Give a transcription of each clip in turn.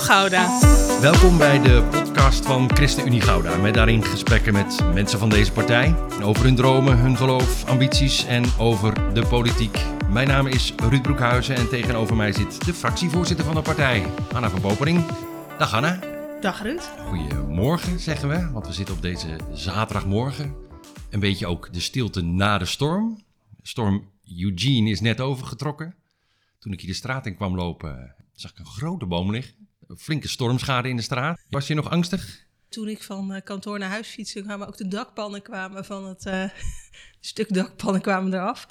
Gouda. Welkom bij de podcast van ChristenUnie Gouda. Met daarin gesprekken met mensen van deze partij. Over hun dromen, hun geloof, ambities en over de politiek. Mijn naam is Ruud Broekhuizen en tegenover mij zit de fractievoorzitter van de partij, Anna van Popering. Dag Anna. Dag Ruud. Goedemorgen zeggen we, want we zitten op deze zaterdagmorgen. Een beetje ook de stilte na de storm. Storm Eugene is net overgetrokken. Toen ik hier de straat in kwam lopen, zag ik een grote boom liggen. Flinke stormschade in de straat. Was je nog angstig? Toen ik van eh, kantoor naar huis fietste, kwamen ook de dakpannen kwamen van het uh, stuk dakpannen kwamen eraf.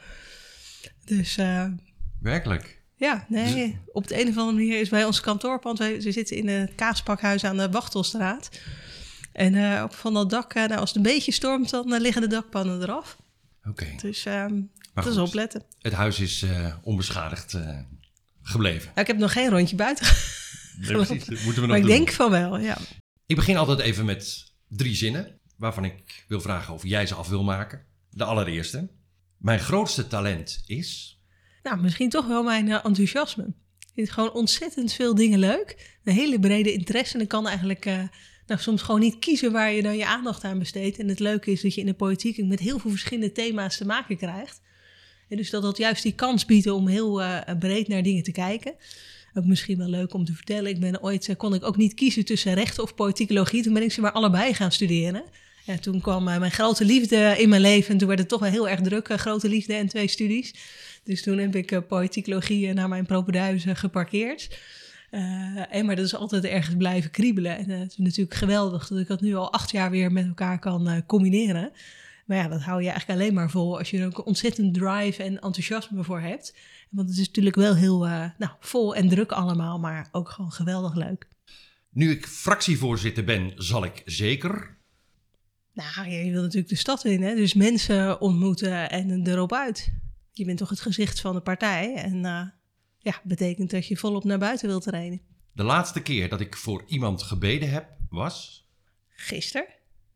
Dus. Uh, Werkelijk? Ja, nee. Dus- op de een of andere manier is bij ons kantoorpand. Wij, ze zitten in het kaaspakhuis aan de Wachtelstraat. En uh, van dat dak, nou, als het een beetje stormt, dan liggen de dakpannen eraf. Oké. Dus dat is opletten. Het huis is onbeschadigd gebleven. ik heb nog geen rondje buiten nee, precies. Dat moeten we nog maar ik doen. denk van wel, ja. Ik begin altijd even met drie zinnen, waarvan ik wil vragen of jij ze af wil maken. De allereerste. Mijn grootste talent is... Nou, misschien toch wel mijn uh, enthousiasme. Ik vind gewoon ontzettend veel dingen leuk. Een hele brede interesse. En ik kan eigenlijk uh, nou, soms gewoon niet kiezen waar je dan je aandacht aan besteedt. En het leuke is dat je in de politiek met heel veel verschillende thema's te maken krijgt. En dus dat dat juist die kans biedt om heel uh, breed naar dingen te kijken. Ook misschien wel leuk om te vertellen. Ik ben ooit, kon ik ook niet kiezen tussen rechten of politicologie. Toen ben ik ze maar allebei gaan studeren. Ja, toen kwam mijn grote liefde in mijn leven. En toen werd het toch wel heel erg druk. grote liefde en twee studies. Dus toen heb ik politicologie naar mijn propenduizen geparkeerd. En maar dat is altijd ergens blijven kriebelen. En het is natuurlijk geweldig dat ik dat nu al acht jaar weer met elkaar kan combineren. Maar ja, dat hou je eigenlijk alleen maar vol als je er ook ontzettend drive en enthousiasme voor hebt. Want het is natuurlijk wel heel uh, nou, vol en druk allemaal, maar ook gewoon geweldig leuk. Nu ik fractievoorzitter ben, zal ik zeker. Nou, je wil natuurlijk de stad in, hè? dus mensen ontmoeten en erop uit. Je bent toch het gezicht van de partij en uh, ja, betekent dat je volop naar buiten wilt trainen. De laatste keer dat ik voor iemand gebeden heb, was? Gisteren.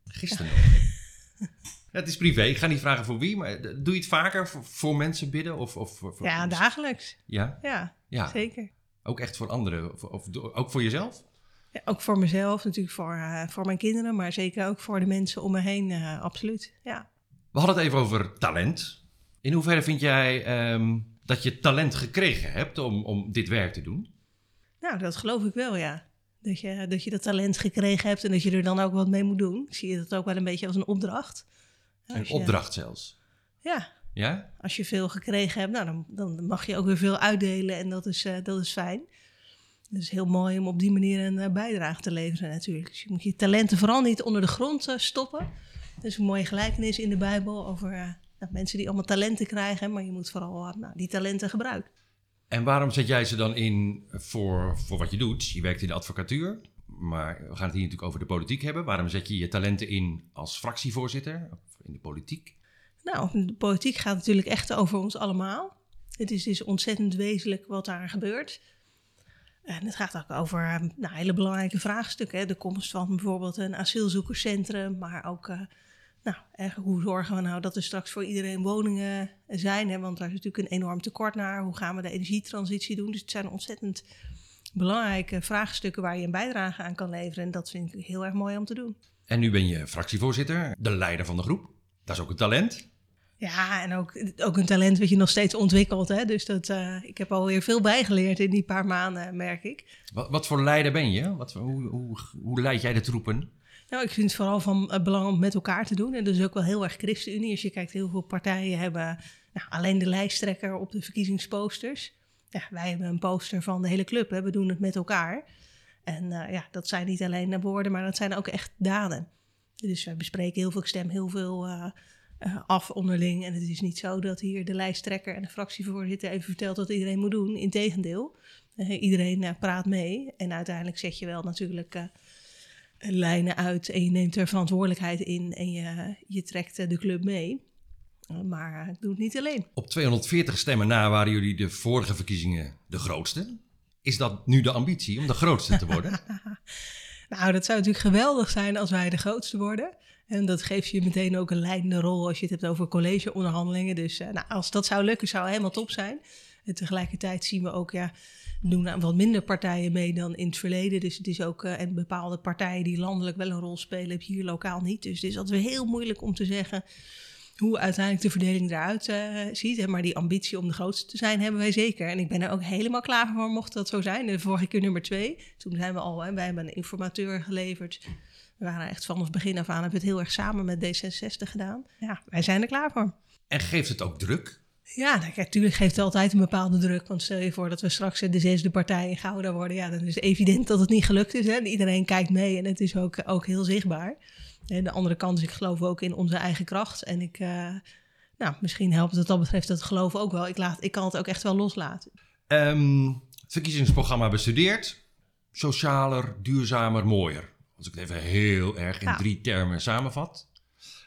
Gisteren Het is privé, ik ga niet vragen voor wie, maar doe je het vaker voor, voor mensen bidden? Of, of voor, ja, dagelijks. Ja? ja? Ja, zeker. Ook echt voor anderen? Of, of ook voor jezelf? Ja, ook voor mezelf, natuurlijk voor, uh, voor mijn kinderen, maar zeker ook voor de mensen om me heen, uh, absoluut. Ja. We hadden het even over talent. In hoeverre vind jij um, dat je talent gekregen hebt om, om dit werk te doen? Nou, dat geloof ik wel, ja. Dat je, dat je dat talent gekregen hebt en dat je er dan ook wat mee moet doen. Ik zie dat ook wel een beetje als een opdracht. Een opdracht zelfs. Ja. Ja? Als je veel gekregen hebt, nou, dan, dan mag je ook weer veel uitdelen en dat is, uh, dat is fijn. Het is heel mooi om op die manier een uh, bijdrage te leveren natuurlijk. Dus je moet je talenten vooral niet onder de grond uh, stoppen. Er is een mooie gelijkenis in de Bijbel over nou, mensen die allemaal talenten krijgen, maar je moet vooral nou, die talenten gebruiken. En waarom zet jij ze dan in voor, voor wat je doet? Je werkt in de advocatuur, maar we gaan het hier natuurlijk over de politiek hebben. Waarom zet je je talenten in als fractievoorzitter? In de politiek? Nou, de politiek gaat natuurlijk echt over ons allemaal. Het is dus ontzettend wezenlijk wat daar gebeurt. En het gaat ook over nou, hele belangrijke vraagstukken. De komst van bijvoorbeeld een asielzoekerscentrum, maar ook uh, nou, hoe zorgen we nou dat er straks voor iedereen woningen zijn. Hè? Want daar is natuurlijk een enorm tekort naar. Hoe gaan we de energietransitie doen? Dus het zijn ontzettend belangrijke vraagstukken waar je een bijdrage aan kan leveren. En dat vind ik heel erg mooi om te doen. En nu ben je fractievoorzitter, de leider van de groep. Dat is ook een talent. Ja, en ook, ook een talent wat je nog steeds ontwikkelt. Hè? Dus dat, uh, ik heb alweer veel bijgeleerd in die paar maanden, merk ik. Wat, wat voor leider ben je? Wat, hoe, hoe, hoe leid jij de troepen? Nou, ik vind het vooral van uh, belang om met elkaar te doen. En dat is ook wel heel erg ChristenUnie. Als je kijkt, heel veel partijen hebben nou, alleen de lijsttrekker op de verkiezingsposters. Ja, wij hebben een poster van de hele club. Hè? We doen het met elkaar. En uh, ja, dat zijn niet alleen woorden, maar dat zijn ook echt daden. Dus wij bespreken heel veel, ik stem heel veel uh, uh, af onderling. En het is niet zo dat hier de lijsttrekker en de fractievoorzitter even vertelt wat iedereen moet doen. Integendeel, uh, iedereen praat mee. En uiteindelijk zet je wel natuurlijk lijnen uit en je neemt er verantwoordelijkheid in en je, je trekt de club mee. Maar ik doe het niet alleen. Op 240 stemmen na waren jullie de vorige verkiezingen de grootste. Is dat nu de ambitie om de grootste te worden? nou, dat zou natuurlijk geweldig zijn als wij de grootste worden. En dat geeft je meteen ook een leidende rol als je het hebt over collegeonderhandelingen. Dus uh, nou, als dat zou lukken, zou helemaal top zijn. En tegelijkertijd zien we ook, ja, doen wat minder partijen mee dan in het verleden. Dus het is ook, uh, en bepaalde partijen die landelijk wel een rol spelen, heb je hier lokaal niet. Dus het is altijd heel moeilijk om te zeggen hoe uiteindelijk de verdeling eruit uh, ziet. Maar die ambitie om de grootste te zijn hebben wij zeker. En ik ben er ook helemaal klaar voor, mocht dat zo zijn. De vorige keer nummer twee. Toen zijn we al, hè, wij hebben een informateur geleverd. We waren echt vanaf begin af aan, hebben we het heel erg samen met D66 gedaan. Ja, wij zijn er klaar voor. En geeft het ook druk? Ja, nou, natuurlijk geeft het altijd een bepaalde druk. Want stel je voor dat we straks de zesde partij in Gouda worden. Ja, dan is het evident dat het niet gelukt is. Hè? Iedereen kijkt mee en het is ook, ook heel zichtbaar. En de andere kant is, ik geloof ook in onze eigen kracht. En ik, uh, nou, misschien helpt het dat betreft dat geloof ook wel. Ik, laat, ik kan het ook echt wel loslaten. Um, verkiezingsprogramma bestudeerd. Socialer, duurzamer, mooier. Als ik het even heel erg in drie termen samenvat.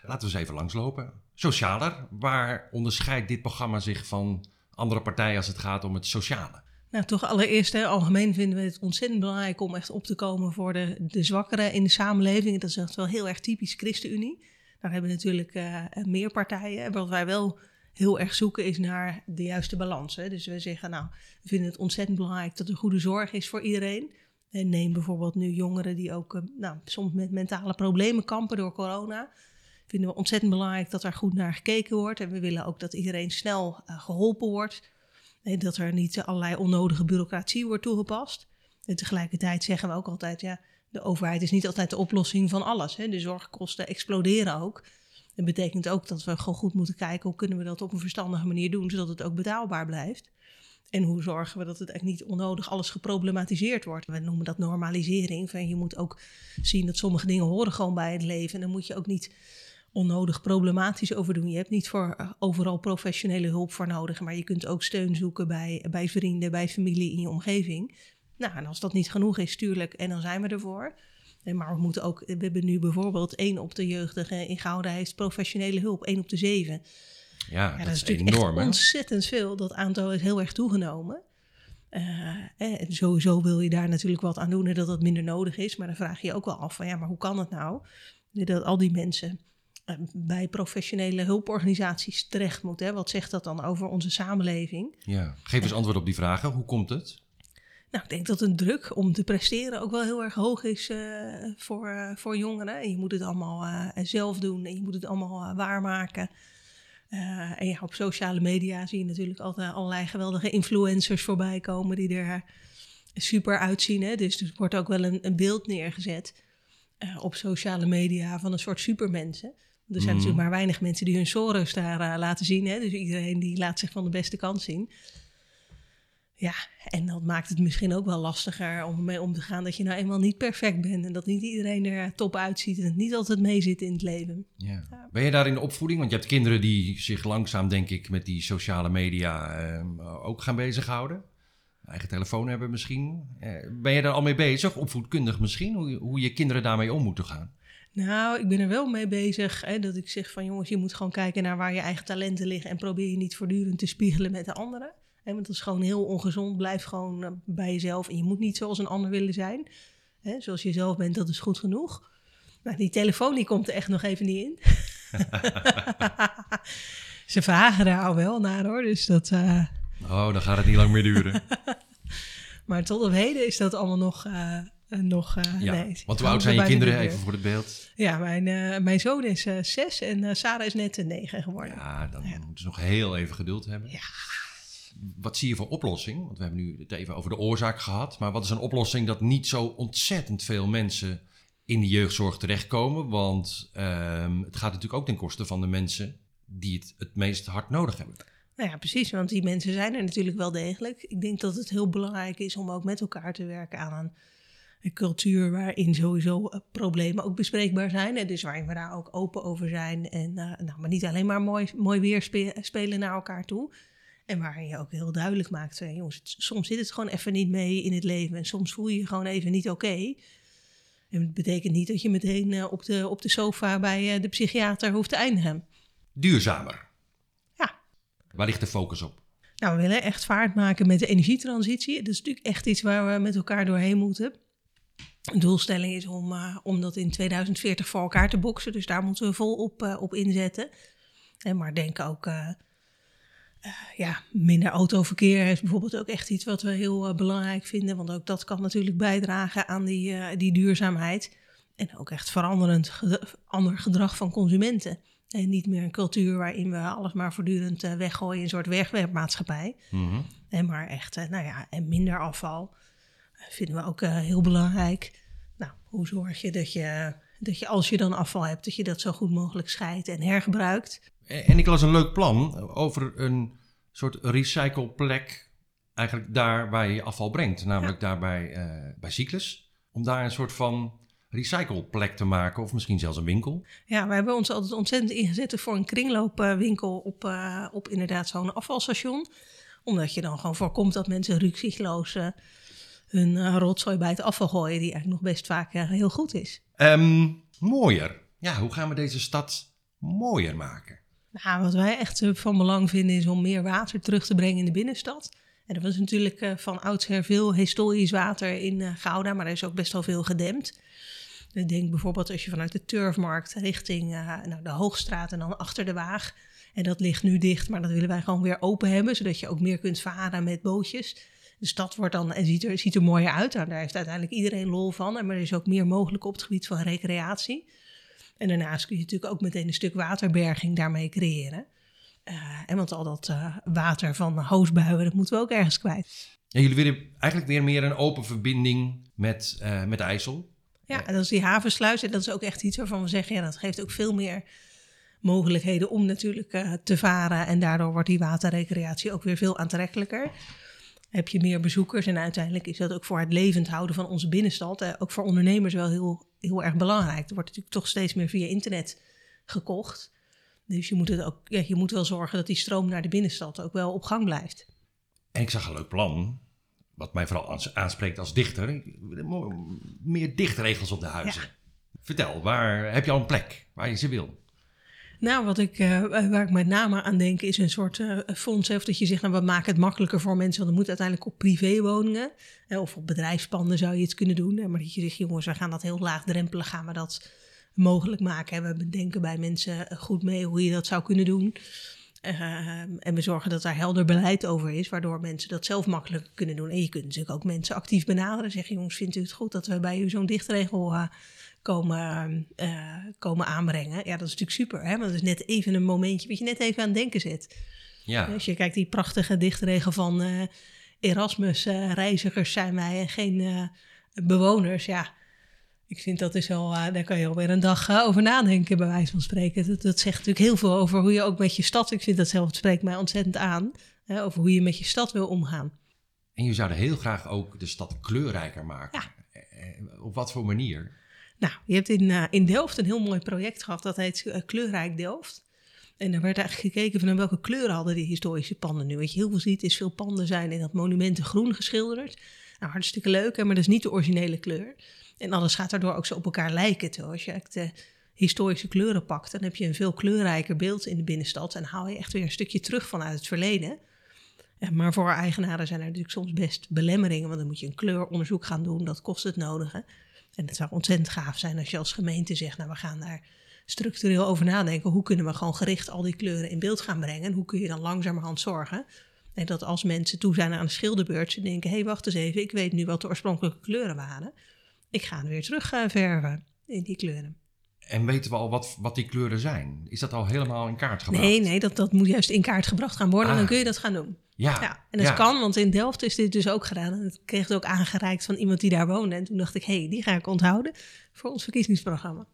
Laten we eens even langslopen. Socialer, waar onderscheidt dit programma zich van andere partijen als het gaat om het sociale? Nou, toch allereerst, hè, algemeen vinden we het ontzettend belangrijk om echt op te komen voor de, de zwakkeren in de samenleving. Dat is echt wel heel erg typisch ChristenUnie. Daar hebben we natuurlijk uh, meer partijen. Wat wij wel heel erg zoeken is naar de juiste balans. Hè. Dus we zeggen, nou, we vinden het ontzettend belangrijk dat er goede zorg is voor iedereen. En neem bijvoorbeeld nu jongeren die ook uh, nou, soms met mentale problemen kampen door corona. Vinden we ontzettend belangrijk dat er goed naar gekeken wordt. En we willen ook dat iedereen snel uh, geholpen wordt dat er niet allerlei onnodige bureaucratie wordt toegepast. En tegelijkertijd zeggen we ook altijd, ja, de overheid is niet altijd de oplossing van alles. Hè. De zorgkosten exploderen ook. Dat betekent ook dat we gewoon goed moeten kijken hoe kunnen we dat op een verstandige manier doen, zodat het ook betaalbaar blijft. En hoe zorgen we dat het echt niet onnodig alles geproblematiseerd wordt. We noemen dat normalisering. Van je moet ook zien dat sommige dingen horen gewoon bij het leven. En dan moet je ook niet onnodig problematisch over doen. Je hebt niet voor eh, overal professionele hulp voor nodig, maar je kunt ook steun zoeken bij, bij vrienden, bij familie in je omgeving. Nou, en als dat niet genoeg is, tuurlijk, en dan zijn we ervoor. Maar we moeten ook, we hebben nu bijvoorbeeld één op de jeugdige in Gouda heeft professionele hulp, één op de zeven. Ja, dat, dat, is, natuurlijk enorm, ontzettend veel. Dat aantal is heel erg toegenomen. Uh, en sowieso wil je daar natuurlijk wat aan doen en dat dat minder nodig is. Maar dan vraag je je ook wel af van ja, maar hoe kan het nou dat al die mensen eh, bij professionele hulporganisaties terecht moet. Hè? Wat zegt dat dan over onze samenleving? Ja, geef eens antwoord op die vragen. Hoe komt het? Nou, ik denk dat een druk om te presteren ook wel heel erg hoog is uh, voor, uh, voor jongeren. En je moet het allemaal uh, zelf doen en je moet het allemaal waarmaken. en ja, op sociale media zie je natuurlijk altijd allerlei geweldige influencers voorbij komen die er super uitzien. Hè? Dus er wordt ook wel een, een beeld neergezet op sociale media van een soort supermensen. Er zijn natuurlijk mhm. maar weinig mensen die hun Soros daar uh, laten zien. Hè? Dus iedereen die laat zich van de beste kant zien. Ja, en dat maakt het misschien ook wel lastiger om ermee om te gaan dat je nou eenmaal niet perfect bent. En dat niet iedereen er top uitziet en het niet altijd mee zit in het leven. Ja. ja. Ben je daar in de opvoeding? Want je hebt kinderen die zich langzaam, denk ik, met die sociale media uh, ook gaan bezighouden. Eigen telefoon hebben misschien. Uh, ben je daar al mee bezig, opvoedkundig misschien, hoe, hoe je kinderen daarmee om moeten gaan? Nou, ik ben er wel mee bezig. Hè, dat ik zeg van jongens, je moet gewoon kijken naar waar je eigen talenten liggen. En probeer je niet voortdurend te spiegelen met de anderen. Hè, want dat is gewoon heel ongezond. Blijf gewoon eh, bij jezelf. En je moet niet zoals een ander willen zijn. Hè, zoals je zelf bent, dat is goed genoeg. Maar die telefoon die komt er echt nog even niet in. Ze vragen daar al wel naar hoor. Dus dat. Uh... Oh, dan gaat het niet lang meer duren. maar tot op heden is dat allemaal nog. Uh, nog. Uh, ja, want hoe oud zijn je kinderen, even voor het beeld? Ja, mijn, uh, mijn zoon is zes en Sarah is net negen geworden. Ja, dan ja. moeten ze nog heel even geduld hebben. Ja. Wat zie je voor oplossing? Want we hebben nu het even over de oorzaak gehad. Maar wat is een oplossing dat niet zo ontzettend veel mensen in de jeugdzorg terechtkomen? Want ehm, het gaat natuurlijk ook ten koste van de mensen die het het meest hard nodig hebben. Nou ja, precies, want die mensen zijn er natuurlijk wel degelijk. Ik denk dat het heel belangrijk is om ook met elkaar te werken aan een een cultuur waarin sowieso eh, problemen ook bespreekbaar zijn. En dus waarin we daar ook open over zijn. En uh, nou, maar niet alleen maar mooi, mooi weer spelen naar elkaar toe. En waarin je ook heel duidelijk maakt, uh, jongens, soms zit het gewoon even niet mee in het leven. En soms voel je je gewoon even niet oké. En het betekent niet dat je meteen uh, op, de, op de sofa bij de psychiater hoeft te eindigen. Duurzamer. Ja. Waar ligt de focus op? Nou, we willen echt vaart maken met de energietransitie. Dat is natuurlijk echt iets waar we met elkaar doorheen moeten. De doelstelling is om, uh, om dat in 2040 voor elkaar te boksen. Dus daar moeten we vol op, uh, op inzetten. En maar denk ook uh, Uh, ja, minder autoverkeer is bijvoorbeeld ook echt iets wat we heel belangrijk vinden. Want ook dat kan natuurlijk bijdragen aan die, die duurzaamheid. En ook echt veranderend ged ander gedrag van consumenten. En niet meer een cultuur waarin we alles maar voortdurend weggooien, een soort wegwerpmaatschappij. Mm -hmm. En maar echt, nou ja, en minder afval vinden we ook heel belangrijk. Nou, hoe zorg je dat je dat je als je dan afval hebt, dat je dat zo goed mogelijk scheidt en hergebruikt. En ik las een leuk plan over een soort recycleplek, eigenlijk daar waar je afval brengt, namelijk ja. daar bij, uh, bij Cyclus. Om daar een soort van recycleplek te maken, of misschien zelfs een winkel. Ja, we hebben ons altijd ontzettend ingezet voor een kringloopwinkel op, uh, op inderdaad zo'n afvalstation. Omdat je dan gewoon voorkomt dat mensen rukzichtloos uh, hun uh, rotzooi bij het afval gooien, die eigenlijk nog best vaak heel goed is. Um, mooier. Ja, hoe gaan we deze stad mooier maken? Nou, wat wij echt van belang vinden is om meer water terug te brengen in de binnenstad. En er was natuurlijk van oudsher veel historisch water in Gouda, maar er is ook best wel veel gedempt. Ik denk bijvoorbeeld als je vanuit de Turfmarkt richting uh, nou, de Hoogstraat en dan achter de Waag. En dat ligt nu dicht, maar dat willen wij gewoon weer open hebben, zodat je ook meer kunt varen met bootjes. De stad wordt dan en ziet er, ziet er mooier uit. Nou, daar heeft uiteindelijk iedereen lol van. Maar er is ook meer mogelijk op het gebied van recreatie. En daarnaast kun je natuurlijk ook meteen een stuk waterberging daarmee creëren. Uh, en want al dat uh, water van hoosbuien, dat moeten we ook ergens kwijt. Ja, jullie willen eigenlijk weer meer een open verbinding met, uh, met IJssel. Ja, en dat is die havensluis. En dat is ook echt iets waarvan we zeggen, ja, dat geeft ook veel meer mogelijkheden om natuurlijk te varen. En daardoor wordt die waterrecreatie ook weer veel aantrekkelijker heb je meer bezoekers. En uiteindelijk is dat ook voor het levend houden van onze binnenstad, eh, ook voor ondernemers wel heel, heel erg belangrijk. Er wordt natuurlijk toch steeds meer via internet gekocht. Dus je moet, het ook, ja, je moet wel zorgen dat die stroom naar de binnenstad ook wel op gang blijft. En ik zag een leuk plan, wat mij vooral aanspreekt als dichter. Meer dichtregels op de huizen. Ja. Vertel, waar heb je al een plek waar je ze wil? Nou, wat ik, uh, waar ik met name aan denk, is een soort uh, fonds. Of dat je zegt, nou, we maken het makkelijker voor mensen. Want dat moet uiteindelijk op privéwoningen. Uh, of op bedrijfspanden zou je het kunnen doen. maar dat je zegt, jongens, we gaan dat heel laagdrempelig, gaan we dat mogelijk maken. En we bedenken bij mensen goed mee hoe je dat zou kunnen doen. en we zorgen dat daar helder beleid over is, waardoor mensen dat zelf makkelijker kunnen doen. En je kunt natuurlijk ook mensen actief benaderen. Zeggen, jongens, vindt u het goed dat we bij u zo'n dichtregel komen, uh, komen aanbrengen. Ja, dat is natuurlijk super, hè? want het is net even een momentje wat je net even aan het denken zit. Ja. Als je kijkt die prachtige dichtregel van uh, Erasmus, uh, reizigers zijn wij en geen bewoners. Ja, ik vind dat is wel, daar kan je alweer een dag over nadenken, bij wijze van spreken. Dat, dat, zegt natuurlijk heel veel over hoe je ook met je stad, ik vind dat zelf, het spreekt mij ontzettend aan, hè, over hoe je met je stad wil omgaan. En je zou er heel graag ook de stad kleurrijker maken. Ja. Op wat voor manier? Nou, je hebt in, uh, in Delft een heel mooi project gehad, dat heet uh, Kleurrijk Delft. En er werd eigenlijk gekeken van welke kleuren hadden die historische panden nu. Wat je heel veel ziet is veel panden zijn in dat monumenten groen geschilderd. Nou, hartstikke leuk, hè, maar dat is niet de originele kleur. En alles gaat daardoor ook zo op elkaar lijken. Terwijl als je de historische kleuren pakt, dan heb je een veel kleurrijker beeld in de binnenstad. En haal je echt weer een stukje terug vanuit het verleden. Maar voor eigenaren zijn er natuurlijk soms best belemmeringen, want dan moet je een kleuronderzoek gaan doen, dat kost het nodige. En het zou ontzettend gaaf zijn als je als gemeente zegt, nou we gaan daar structureel over nadenken. Hoe kunnen we gewoon gericht al die kleuren in beeld gaan brengen? En hoe kun je dan langzamerhand zorgen en dat als mensen toe zijn aan een schilderbeurt, ze denken, hé hey, wacht eens even, ik weet nu wat de oorspronkelijke kleuren waren. Ik ga weer terug uh, verven in die kleuren. En weten we al wat, wat die kleuren zijn? Is dat al helemaal in kaart gebracht? Nee, nee dat, dat moet juist in kaart gebracht gaan worden. En dan ah. kun je dat gaan doen. Ja, ja en dat kan, want in Delft is dit dus ook gedaan. En ik kreeg het ook aangereikt van iemand die daar woonde. En toen dacht ik, hé, hey, die ga ik onthouden voor ons verkiezingsprogramma.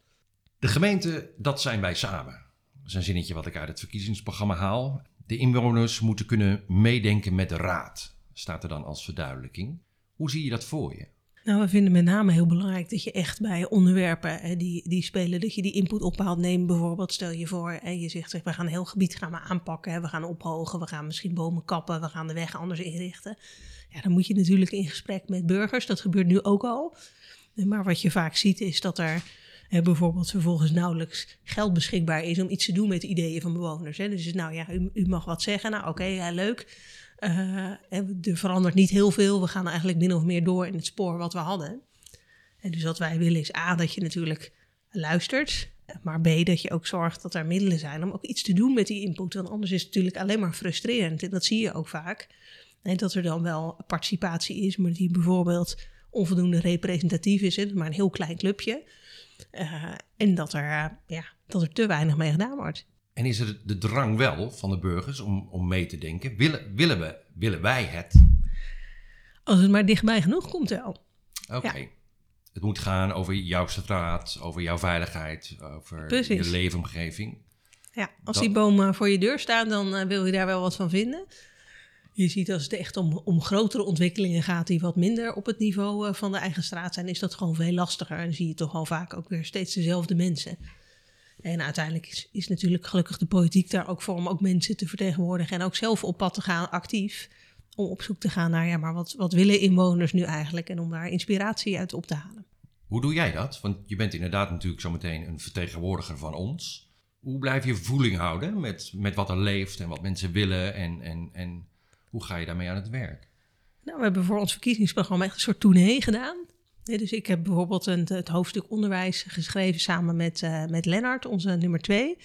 De gemeente, dat zijn wij samen. Dat is een zinnetje wat ik uit het verkiezingsprogramma haal. De inwoners moeten kunnen meedenken met de raad, staat er dan als verduidelijking. Hoe zie je dat voor je? Nou, we vinden met name heel belangrijk dat je echt bij onderwerpen hè, die, die spelen, dat je die input ophaalt. Neem bijvoorbeeld, stel je voor, en je zegt, we gaan een heel gebied gaan we aanpakken. Hè, we gaan ophogen, we gaan misschien bomen kappen, we gaan de weg anders inrichten. Ja, dan moet je natuurlijk in gesprek met burgers. Dat gebeurt nu ook al. Maar wat je vaak ziet is dat er hè, bijvoorbeeld vervolgens nauwelijks geld beschikbaar is om iets te doen met de ideeën van bewoners. Hè. Dus nou ja, u, u mag wat zeggen. Nou oké, ja, leuk. Uh, er verandert niet heel veel. We gaan eigenlijk min of meer door in het spoor wat we hadden. En dus wat wij willen is A, dat je natuurlijk luistert. Maar B, dat je ook zorgt dat er middelen zijn om ook iets te doen met die input. Want anders is het natuurlijk alleen maar frustrerend. En dat zie je ook vaak. En dat er dan wel participatie is, maar die bijvoorbeeld onvoldoende representatief is. Is maar een heel klein clubje. Uh, en dat er, uh, ja, dat er te weinig mee gedaan wordt. En is er de drang wel van de burgers om, om mee te denken? Willen, willen, we, willen wij het? Als het maar dichtbij genoeg komt wel. Oké. Ja. Het moet gaan over jouw straat, over jouw veiligheid, over Precies. je leefomgeving. Ja, als die boom voor je deur staat, dan uh, wil je daar wel wat van vinden. Je ziet als het echt om, om grotere ontwikkelingen gaat die wat minder op het niveau uh, van de eigen straat zijn, is dat gewoon veel lastiger. En zie je toch al vaak ook weer steeds dezelfde mensen. En uiteindelijk is, is natuurlijk gelukkig de politiek daar ook voor om ook mensen te vertegenwoordigen en ook zelf op pad te gaan, actief. Om op zoek te gaan naar, ja, maar wat, wat willen inwoners nu eigenlijk? En om daar inspiratie uit op te halen. Hoe doe jij dat? Want je bent inderdaad natuurlijk zometeen een vertegenwoordiger van ons. Hoe blijf je voeling houden met, met wat er leeft en wat mensen willen en, en, en hoe ga je daarmee aan het werk? Nou, we hebben voor ons verkiezingsprogramma echt een soort tournee gedaan. Dus ik heb bijvoorbeeld het hoofdstuk onderwijs geschreven samen met, uh, met Lennart, onze nummer twee.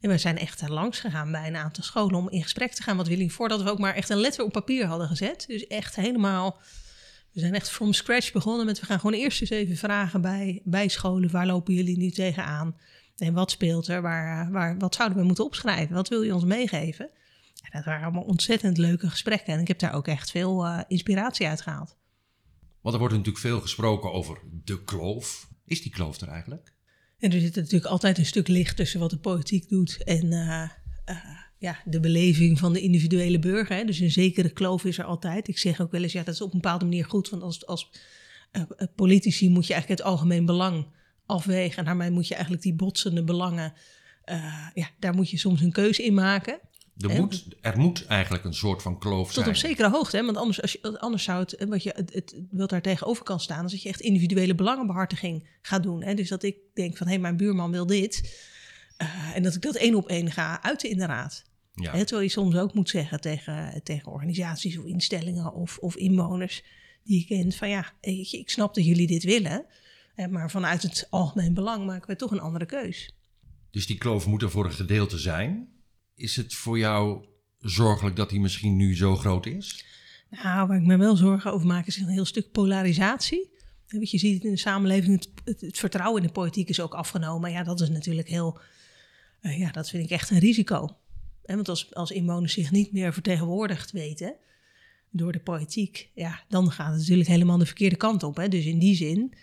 En we zijn echt langs gegaan bij een aantal scholen om in gesprek te gaan wat willen voordat we ook maar echt een letter op papier hadden gezet. Dus echt helemaal, we zijn echt from scratch begonnen met we gaan gewoon eerst eens even vragen bij, bij scholen, waar lopen jullie nu tegenaan? En wat speelt er? Waar, waar, wat zouden we moeten opschrijven? Wat wil je ons meegeven? En dat waren allemaal ontzettend leuke gesprekken. En ik heb daar ook echt veel inspiratie uit gehaald. Want er wordt natuurlijk veel gesproken over de kloof. Is die kloof er eigenlijk? En er zit natuurlijk altijd een stuk licht tussen wat de politiek doet en uh, uh, ja, de beleving van de individuele burger. Hè. Dus een zekere kloof is er altijd. Ik zeg ook wel eens, ja, dat is op een bepaalde manier goed. Want als, als politici moet je eigenlijk het algemeen belang afwegen. En daarmee moet je eigenlijk die botsende belangen, ja, daar moet je soms een keuze in maken. Er moet, er moet eigenlijk een soort van kloof zijn. Tot op zekere hoogte, hè? want anders, als je, anders zou het, wat je het, het, wat daar tegenover kan staan, is dat je echt individuele belangenbehartiging gaat doen. Hè? Dus dat ik denk van, hé, hey, mijn buurman wil dit. Uh, en dat ik dat één op één ga uiten in de raad. Ja. Hè? Terwijl je soms ook moet zeggen tegen, tegen organisaties of instellingen of, of inwoners die je kent van, ja, ik, ik snap dat jullie dit willen, maar vanuit het algemeen belang maken we toch een andere keus. Dus die kloof moet er voor een gedeelte zijn? Is het voor jou zorgelijk dat die misschien nu zo groot is? Nou, waar ik me wel zorgen over maak is een heel stuk polarisatie. je ziet in de samenleving, het, het, vertrouwen in de politiek is ook afgenomen. Ja, dat is natuurlijk heel, uh, ja, dat vind ik echt een risico. Want als, als inwoners zich niet meer vertegenwoordigd weten door de politiek, ja, dan gaat het natuurlijk helemaal de verkeerde kant op. Hè. Dus in die zin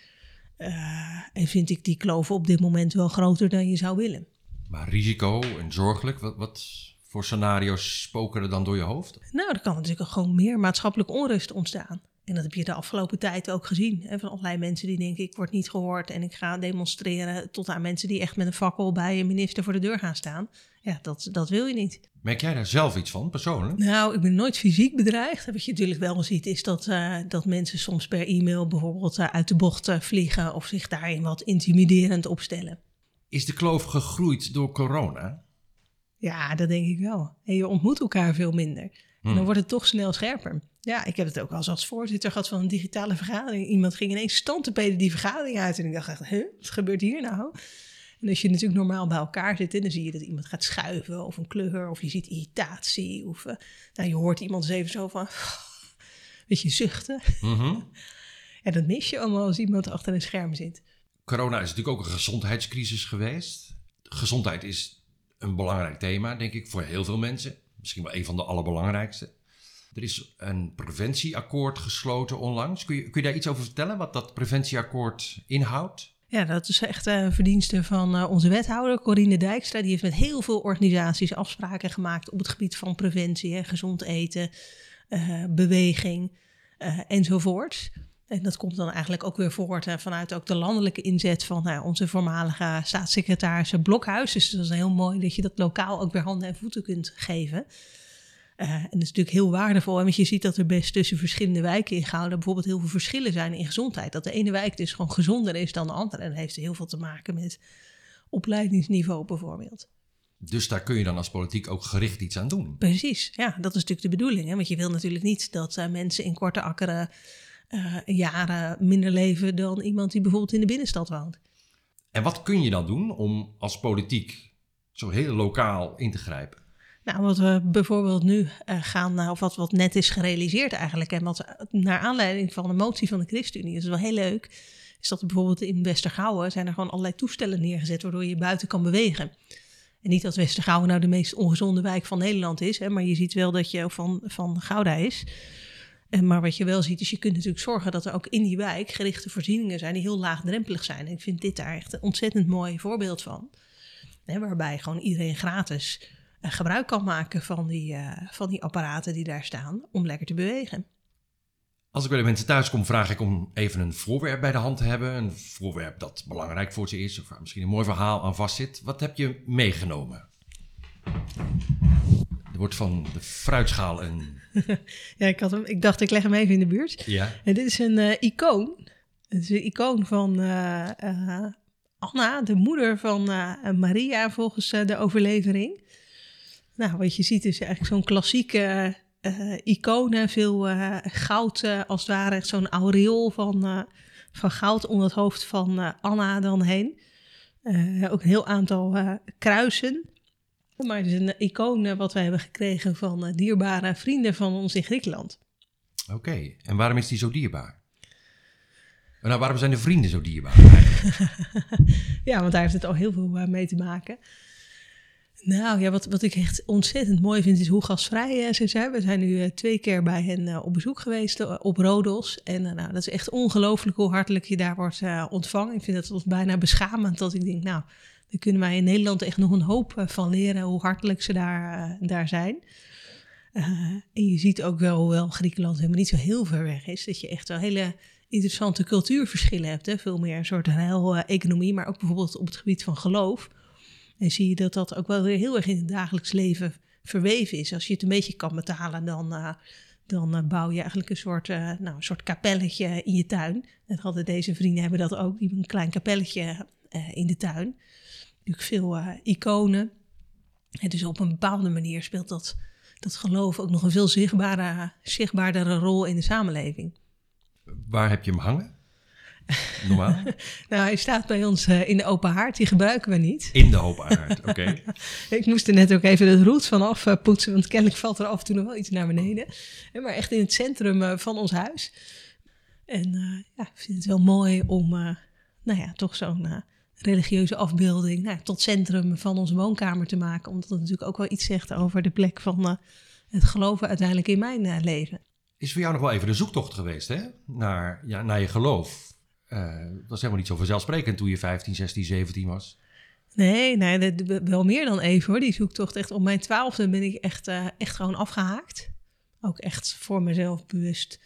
uh, vind ik die kloof op dit moment wel groter dan je zou willen. Maar risico en zorgelijk, wat, wat voor scenario's spoken er dan door je hoofd? Nou, er kan natuurlijk gewoon meer maatschappelijke onrust ontstaan. En dat heb je de afgelopen tijd ook gezien. Hè, van allerlei mensen die denken, ik word niet gehoord en ik ga demonstreren. Tot aan mensen die echt met een fakkel bij een minister voor de deur gaan staan. Ja, dat, dat wil je niet. Merk jij daar zelf iets van, persoonlijk? Nou, ik ben nooit fysiek bedreigd. Wat je natuurlijk wel ziet, is dat, uh, dat mensen soms per e-mail bijvoorbeeld uh, uit de bocht uh, vliegen. Of zich daarin wat intimiderend opstellen. Is de kloof gegroeid door corona? Ja, dat denk ik wel. En je ontmoet elkaar veel minder. En dan hmm. wordt het toch snel scherper. Ja, ik heb het ook als, als voorzitter gehad van een digitale vergadering. Iemand ging ineens stand te die vergadering uit. En ik dacht echt, huh, wat gebeurt hier nou? En als je natuurlijk normaal bij elkaar zit, dan zie je dat iemand gaat schuiven of een kleur. Of je ziet irritatie. Of uh, nou, je hoort iemand eens even zo van, weet je, zuchten. Mm En dat mis je allemaal als iemand achter een scherm zit corona is natuurlijk ook een gezondheidscrisis geweest. Gezondheid is een belangrijk thema, denk ik, voor heel veel mensen. Misschien wel een van de allerbelangrijkste. Er is een preventieakkoord gesloten onlangs. Kun je, kun je daar iets over vertellen, wat dat preventieakkoord inhoudt? Ja, dat is echt een verdienste van uh, onze wethouder, Corine Dijkstra. Die heeft met heel veel organisaties afspraken gemaakt op het gebied van preventie, hè, gezond eten, uh, beweging uh, enzovoort. En dat komt dan eigenlijk ook weer voort vanuit ook de landelijke inzet van nou, onze voormalige staatssecretaris Blokhuis. Dus dat is heel mooi dat je dat lokaal ook weer handen en voeten kunt geven. Uh, en dat is natuurlijk heel waardevol, want je ziet dat er best tussen verschillende wijken in Gouden bijvoorbeeld heel veel verschillen zijn in gezondheid. Dat de ene wijk dus gewoon gezonder is dan de andere. En dat heeft heel veel te maken met opleidingsniveau bijvoorbeeld. Dus daar kun je dan als politiek ook gericht iets aan doen. Precies, ja, dat is natuurlijk de bedoeling. Hè? Want je wil natuurlijk niet dat uh, mensen in korte akkeren uh, jaren minder leven dan iemand die bijvoorbeeld in de binnenstad woont. En wat kun je dan doen om als politiek zo heel lokaal in te grijpen? Nou, wat we bijvoorbeeld nu uh, gaan, of wat, wat net is gerealiseerd eigenlijk, en wat naar aanleiding van de motie van de ChristenUnie, is wel heel leuk, is dat er bijvoorbeeld in Westergouwen zijn er gewoon allerlei toestellen neergezet waardoor je buiten kan bewegen. En niet dat Westergouwen nou de meest ongezonde wijk van Nederland is, hè, maar je ziet wel dat je van, van Gouda is. En maar wat je wel ziet, is je kunt natuurlijk zorgen dat er ook in die wijk gerichte voorzieningen zijn die heel laagdrempelig zijn. En ik vind dit daar echt een ontzettend mooi voorbeeld van. Hè, waarbij gewoon iedereen gratis uh, gebruik kan maken van die, uh, van die apparaten die daar staan om lekker te bewegen. Als ik bij de mensen thuis kom, vraag ik om even een voorwerp bij de hand te hebben. Een voorwerp dat belangrijk voor ze is, of waar misschien een mooi verhaal aan vastzit. Wat heb je meegenomen? Er wordt van de fruitschaal een. ja, ik, had hem, ik dacht, ik leg hem even in de buurt. Ja. En dit is een uh, icoon. Het is een icoon van uh, uh, Anna, de moeder van Maria, volgens de overlevering. Nou, wat je ziet is eigenlijk zo'n klassieke iconen, veel goud als het ware, zo'n aureool van, van goud om het hoofd van Anna dan heen. ook een heel aantal kruisen. Maar het is een icoon wat wij hebben gekregen van dierbare vrienden van ons in Griekenland. Oké, en waarom is die zo dierbaar? Nou, waarom zijn de vrienden zo dierbaar? ja, want daar heeft het al heel veel mee te maken. Nou ja, wat, wat ik echt ontzettend mooi vind is hoe gastvrij ze zijn. We zijn nu twee keer bij hen op bezoek geweest op Rodos. En nou, dat is echt ongelooflijk hoe hartelijk je daar wordt ontvangen. Ik vind dat bijna beschamend dat ik denk, nou, daar kunnen wij in Nederland echt nog een hoop van leren hoe hartelijk ze daar, daar zijn. Uh, en je ziet ook wel, hoewel Griekenland helemaal niet zo heel ver weg is, dat je echt wel hele interessante cultuurverschillen hebt. Hè? Veel meer een soort ruil-economie, maar ook bijvoorbeeld op het gebied van geloof. En zie je dat dat ook wel weer heel erg in het dagelijks leven verweven is. Als je het een beetje kan betalen, dan, dan bouw je eigenlijk een soort, nou, een soort kapelletje in je tuin. En hadden deze vrienden hebben dat ook, die een klein kapelletje in de tuin. Natuurlijk veel iconen. En dus op een bepaalde manier speelt dat, dat geloof ook nog een veel zichtbare, zichtbaardere rol in de samenleving. Waar heb je hem hangen? Normaal? nou, hij staat bij ons uh, in de open haard. Die gebruiken we niet. In de open haard, oké. Okay. ik moest er net ook even het roet van af uh, poetsen, want kennelijk valt er af en toe nog wel iets naar beneden. Maar echt in het centrum uh, van ons huis. En ja, ik vind het wel mooi om, nou ja, toch zo'n religieuze afbeelding nou, tot centrum van onze woonkamer te maken. Omdat het natuurlijk ook wel iets zegt over de plek van het geloven uiteindelijk in mijn leven. Is voor jou nog wel even de zoektocht geweest, hè? Naar, ja, naar je geloof. Uh, dat was helemaal niet zo vanzelfsprekend toen je 15, 16, 17 was. Nee, nee, wel meer dan even hoor. Die zoektocht echt op mijn twaalfde ben ik echt, uh, echt gewoon afgehaakt. Ook echt voor mezelf bewust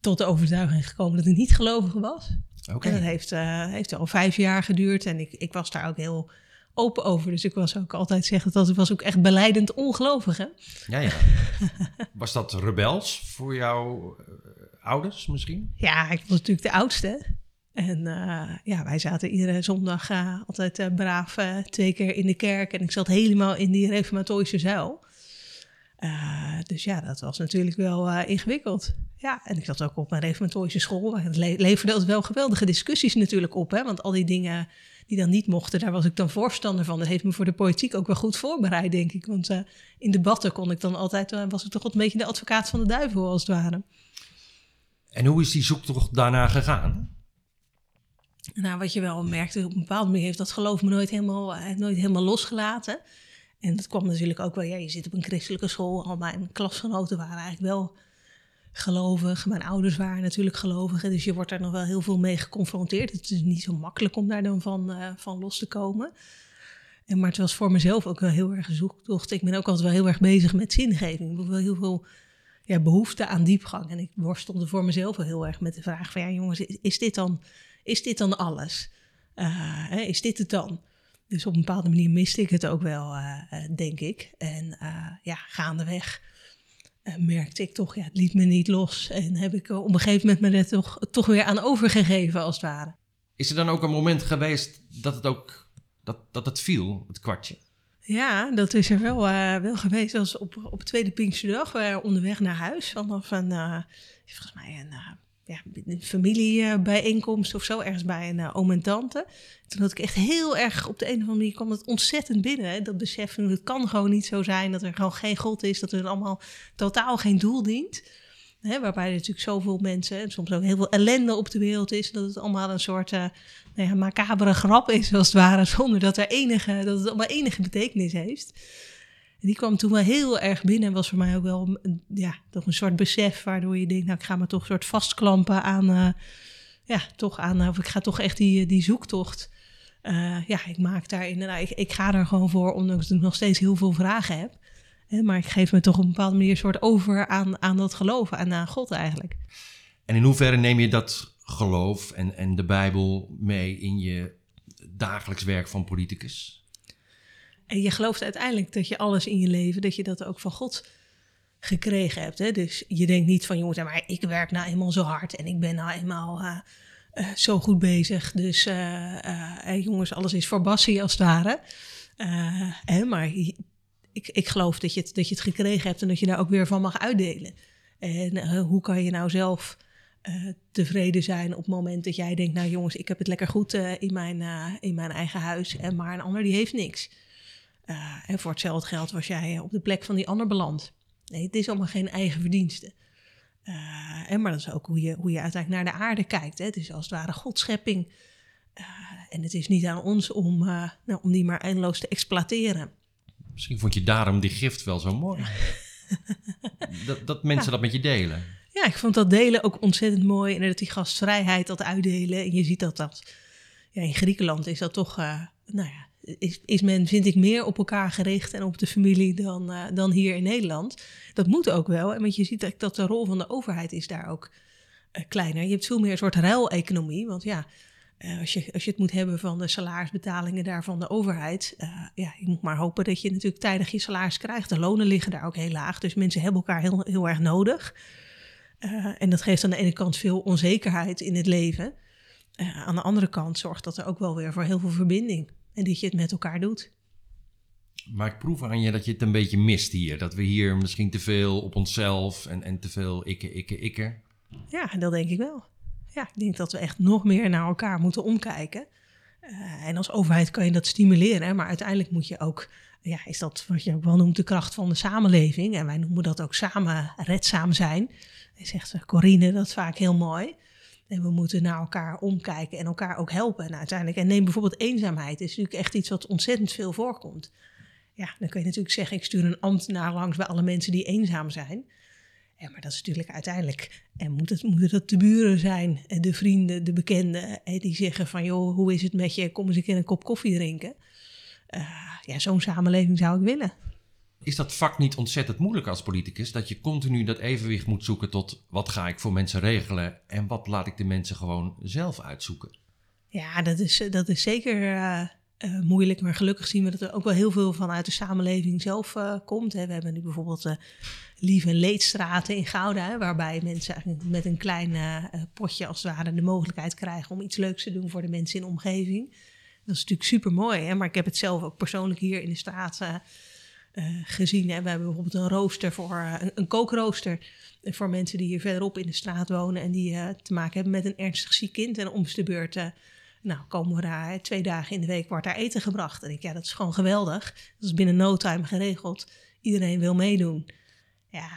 tot de overtuiging gekomen dat ik niet gelovig was. Okay. En dat heeft, heeft al vijf jaar geduurd en ik, ik was daar ook heel open over. Dus ik was ook altijd zeggen dat ik was ook echt beleidend ongelovig. Hè? Ja, ja. Was dat rebels voor jouw ouders misschien? Ja, ik was natuurlijk de oudste. En uh, ja, wij zaten iedere zondag uh, altijd braaf twee keer in de kerk. En ik zat helemaal in die reformatorische zuil. Dus ja, dat was natuurlijk wel ingewikkeld. Ja, en ik zat ook op een reformatorische school. Het le leverde altijd wel geweldige discussies natuurlijk op. Hè? Want al die dingen die dan niet mochten, daar was ik dan voorstander van. Dat heeft me voor de politiek ook wel goed voorbereid, denk ik. Want in debatten kon ik dan altijd, was ik toch een beetje de advocaat van de duivel als het ware. En hoe is die zoektocht daarna gegaan? Nou, wat je wel merkte, op een bepaalde manier heeft dat geloof me nooit helemaal, nooit helemaal losgelaten. En dat kwam natuurlijk ook wel, ja, je zit op een christelijke school, al mijn klasgenoten waren eigenlijk wel gelovig. Mijn ouders waren natuurlijk gelovig, dus je wordt daar nog wel heel veel mee geconfronteerd. Het is niet zo makkelijk om daar dan van, uh, van los te komen. En, maar het was voor mezelf ook wel heel erg een zoektocht. Ik ben ook altijd wel heel erg bezig met zingeving. Ik heb wel heel veel ja, behoefte aan diepgang. En ik worstelde voor mezelf wel heel erg met de vraag van... ja jongens, is dit dan, is dit dan alles? Uh, is dit het dan? Dus op een bepaalde manier miste ik het ook wel, uh, denk ik. En uh, ja, gaandeweg merkte ik toch, ja, het liet me niet los. En heb ik op een gegeven moment me er toch, toch weer aan overgegeven, als het ware. Is er dan ook een moment geweest dat het ook dat, dat het viel, het kwartje? Ja, dat is er wel, uh, wel geweest. als op, op tweede Pinksterdag. We waren onderweg naar huis vanaf een, uh, volgens mij een, uh, ja, een familiebijeenkomst of zo, ergens bij een uh, oom en tante. Toen had ik echt heel erg, op de een of andere manier kwam het ontzettend binnen. Hè? Dat besef, het kan gewoon niet zo zijn dat er gewoon geen God is, dat er allemaal totaal geen doel dient. Hè? Waarbij er natuurlijk zoveel mensen en soms ook heel veel ellende op de wereld is. Dat het allemaal een soort uh, nou ja, macabere grap is, als het ware, zonder dat, er enige, dat het allemaal enige betekenis heeft die kwam toen wel heel erg binnen en was voor mij ook wel ja, toch een soort besef waardoor je denkt, nou ik ga me toch een soort vastklampen aan, uh, ja, toch aan, of ik ga toch echt die, die zoektocht. Uh, ja, ik maak daarin, nou, ik, ik ga er gewoon voor, ondanks dat ik nog steeds heel veel vragen heb. Hè, maar ik geef me toch op een bepaalde manier soort over aan, aan dat geloven en aan God eigenlijk. En in hoeverre neem je dat geloof en, en de Bijbel mee in je dagelijks werk van politicus? En je gelooft uiteindelijk dat je alles in je leven, dat je dat ook van God gekregen hebt. Hè? Dus je denkt niet van, jongens, maar ik werk nou eenmaal zo hard en ik ben nou eenmaal uh, uh, zo goed bezig. Dus uh, jongens, alles is voor Bassie als het ware. Hè? Maar ik, ik geloof dat je, het, dat je het gekregen hebt en dat je daar ook weer van mag uitdelen. En hoe kan je nou zelf tevreden zijn op het moment dat jij denkt, nou jongens, ik heb het lekker goed in, mijn, in mijn eigen huis. En maar een ander die heeft niks. Uh, en voor hetzelfde geld was jij op de plek van die ander beland. Nee, het is allemaal geen eigen verdienste. Uh, en maar dat is ook hoe je, hoe je uiteindelijk naar de aarde kijkt. Hè. Het is als het ware Godschepping. Uh, en het is niet aan ons om, nou, om die maar eindeloos te exploiteren. Misschien vond je daarom die gift wel zo mooi. dat, dat mensen dat met je delen. Ja, ik vond dat delen ook ontzettend mooi. En dat die gastvrijheid, dat uitdelen. En je ziet dat dat... Ja, in Griekenland is dat toch... nou ja, is, men, vind ik, meer op elkaar gericht en op de familie dan, uh, dan hier in Nederland. Dat moet ook wel, want je ziet dat, de rol van de overheid is daar ook uh, kleiner. Je hebt veel meer een soort ruileconomie, want ja, uh, als, je, als je het moet hebben van de salarisbetalingen daar van de overheid, ja, je moet maar hopen dat je natuurlijk tijdig je salaris krijgt. De lonen liggen daar ook heel laag, dus mensen hebben elkaar heel, heel erg nodig. en dat geeft aan de ene kant veel onzekerheid in het leven. aan de andere kant zorgt dat er ook wel weer voor heel veel verbinding en dat je het met elkaar doet. Maar ik proef aan je dat je het een beetje mist hier. Dat we hier misschien te veel op onszelf en, en te veel ikke, ikke, ikke. Ja, dat denk ik wel. Ja, ik denk dat we echt nog meer naar elkaar moeten omkijken. Uh, en als overheid kan je dat stimuleren, maar uiteindelijk moet je ook, ja, is dat wat je ook wel noemt de kracht van de samenleving. En wij noemen dat ook samen redzaam zijn. En zegt Corine dat vaak heel mooi. En we moeten naar elkaar omkijken en elkaar ook helpen. En uiteindelijk, en neem bijvoorbeeld eenzaamheid, is natuurlijk echt iets wat ontzettend veel voorkomt. Ja, dan kun je natuurlijk zeggen, ik stuur een ambtenaar langs bij alle mensen die eenzaam zijn. Ja, maar dat is natuurlijk uiteindelijk, en moet het, moeten dat de buren zijn, de vrienden, de bekenden, die zeggen van, joh, hoe is het met je, kom eens een keer een kop koffie drinken. Uh, ja, zo'n samenleving zou ik willen. Is dat vak niet ontzettend moeilijk als politicus? Dat je continu dat evenwicht moet zoeken tot wat ga ik voor mensen regelen en wat laat ik de mensen gewoon zelf uitzoeken? Ja, dat is, dat is zeker uh, uh, moeilijk, maar gelukkig zien we dat er ook wel heel veel vanuit de samenleving zelf komt. Hè. We hebben nu bijvoorbeeld en leedstraten in Gouda, hè, waarbij mensen met een klein potje als het ware de mogelijkheid krijgen om iets leuks te doen voor de mensen in de omgeving. Dat is natuurlijk super mooi, maar ik heb het zelf ook persoonlijk hier in de straat gezien. Hè. We hebben bijvoorbeeld een rooster voor uh, een, een, kookrooster voor mensen die hier verderop in de straat wonen en die uh, te maken hebben met een ernstig ziek kind. En om de beurt, nou, komen we daar twee dagen in de week wordt daar eten gebracht. En ik, ja, dat is gewoon geweldig. Dat is binnen no time geregeld. Iedereen wil meedoen. Ja,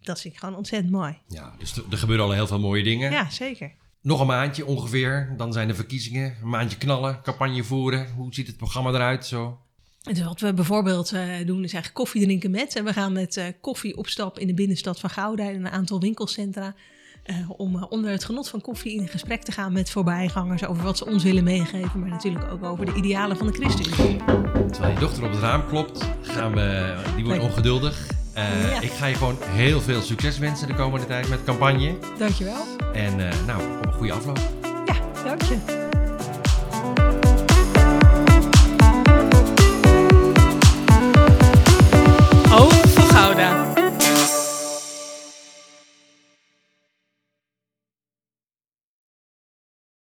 dat vind ik gewoon ontzettend mooi. Ja, dus er gebeuren al heel veel mooie dingen. Ja, zeker. Nog een maandje ongeveer, dan zijn de verkiezingen. Een maandje knallen, campagne voeren. Hoe ziet het programma eruit zo? Dus wat we bijvoorbeeld uh, doen is eigenlijk koffie drinken met. En we gaan met uh, koffie op stap in de binnenstad van Gouda in een aantal winkelcentra. Uh, om onder het genot van koffie in gesprek te gaan met voorbijgangers over wat ze ons willen meegeven. Maar natuurlijk ook over de idealen van de ChristenUnie. Terwijl je dochter op het raam klopt, gaan we, die wordt ongeduldig. Ja. Ik ga je gewoon heel veel succes wensen de komende tijd met campagne. Dankjewel. En nou, op een goede afloop. Ja, dank je.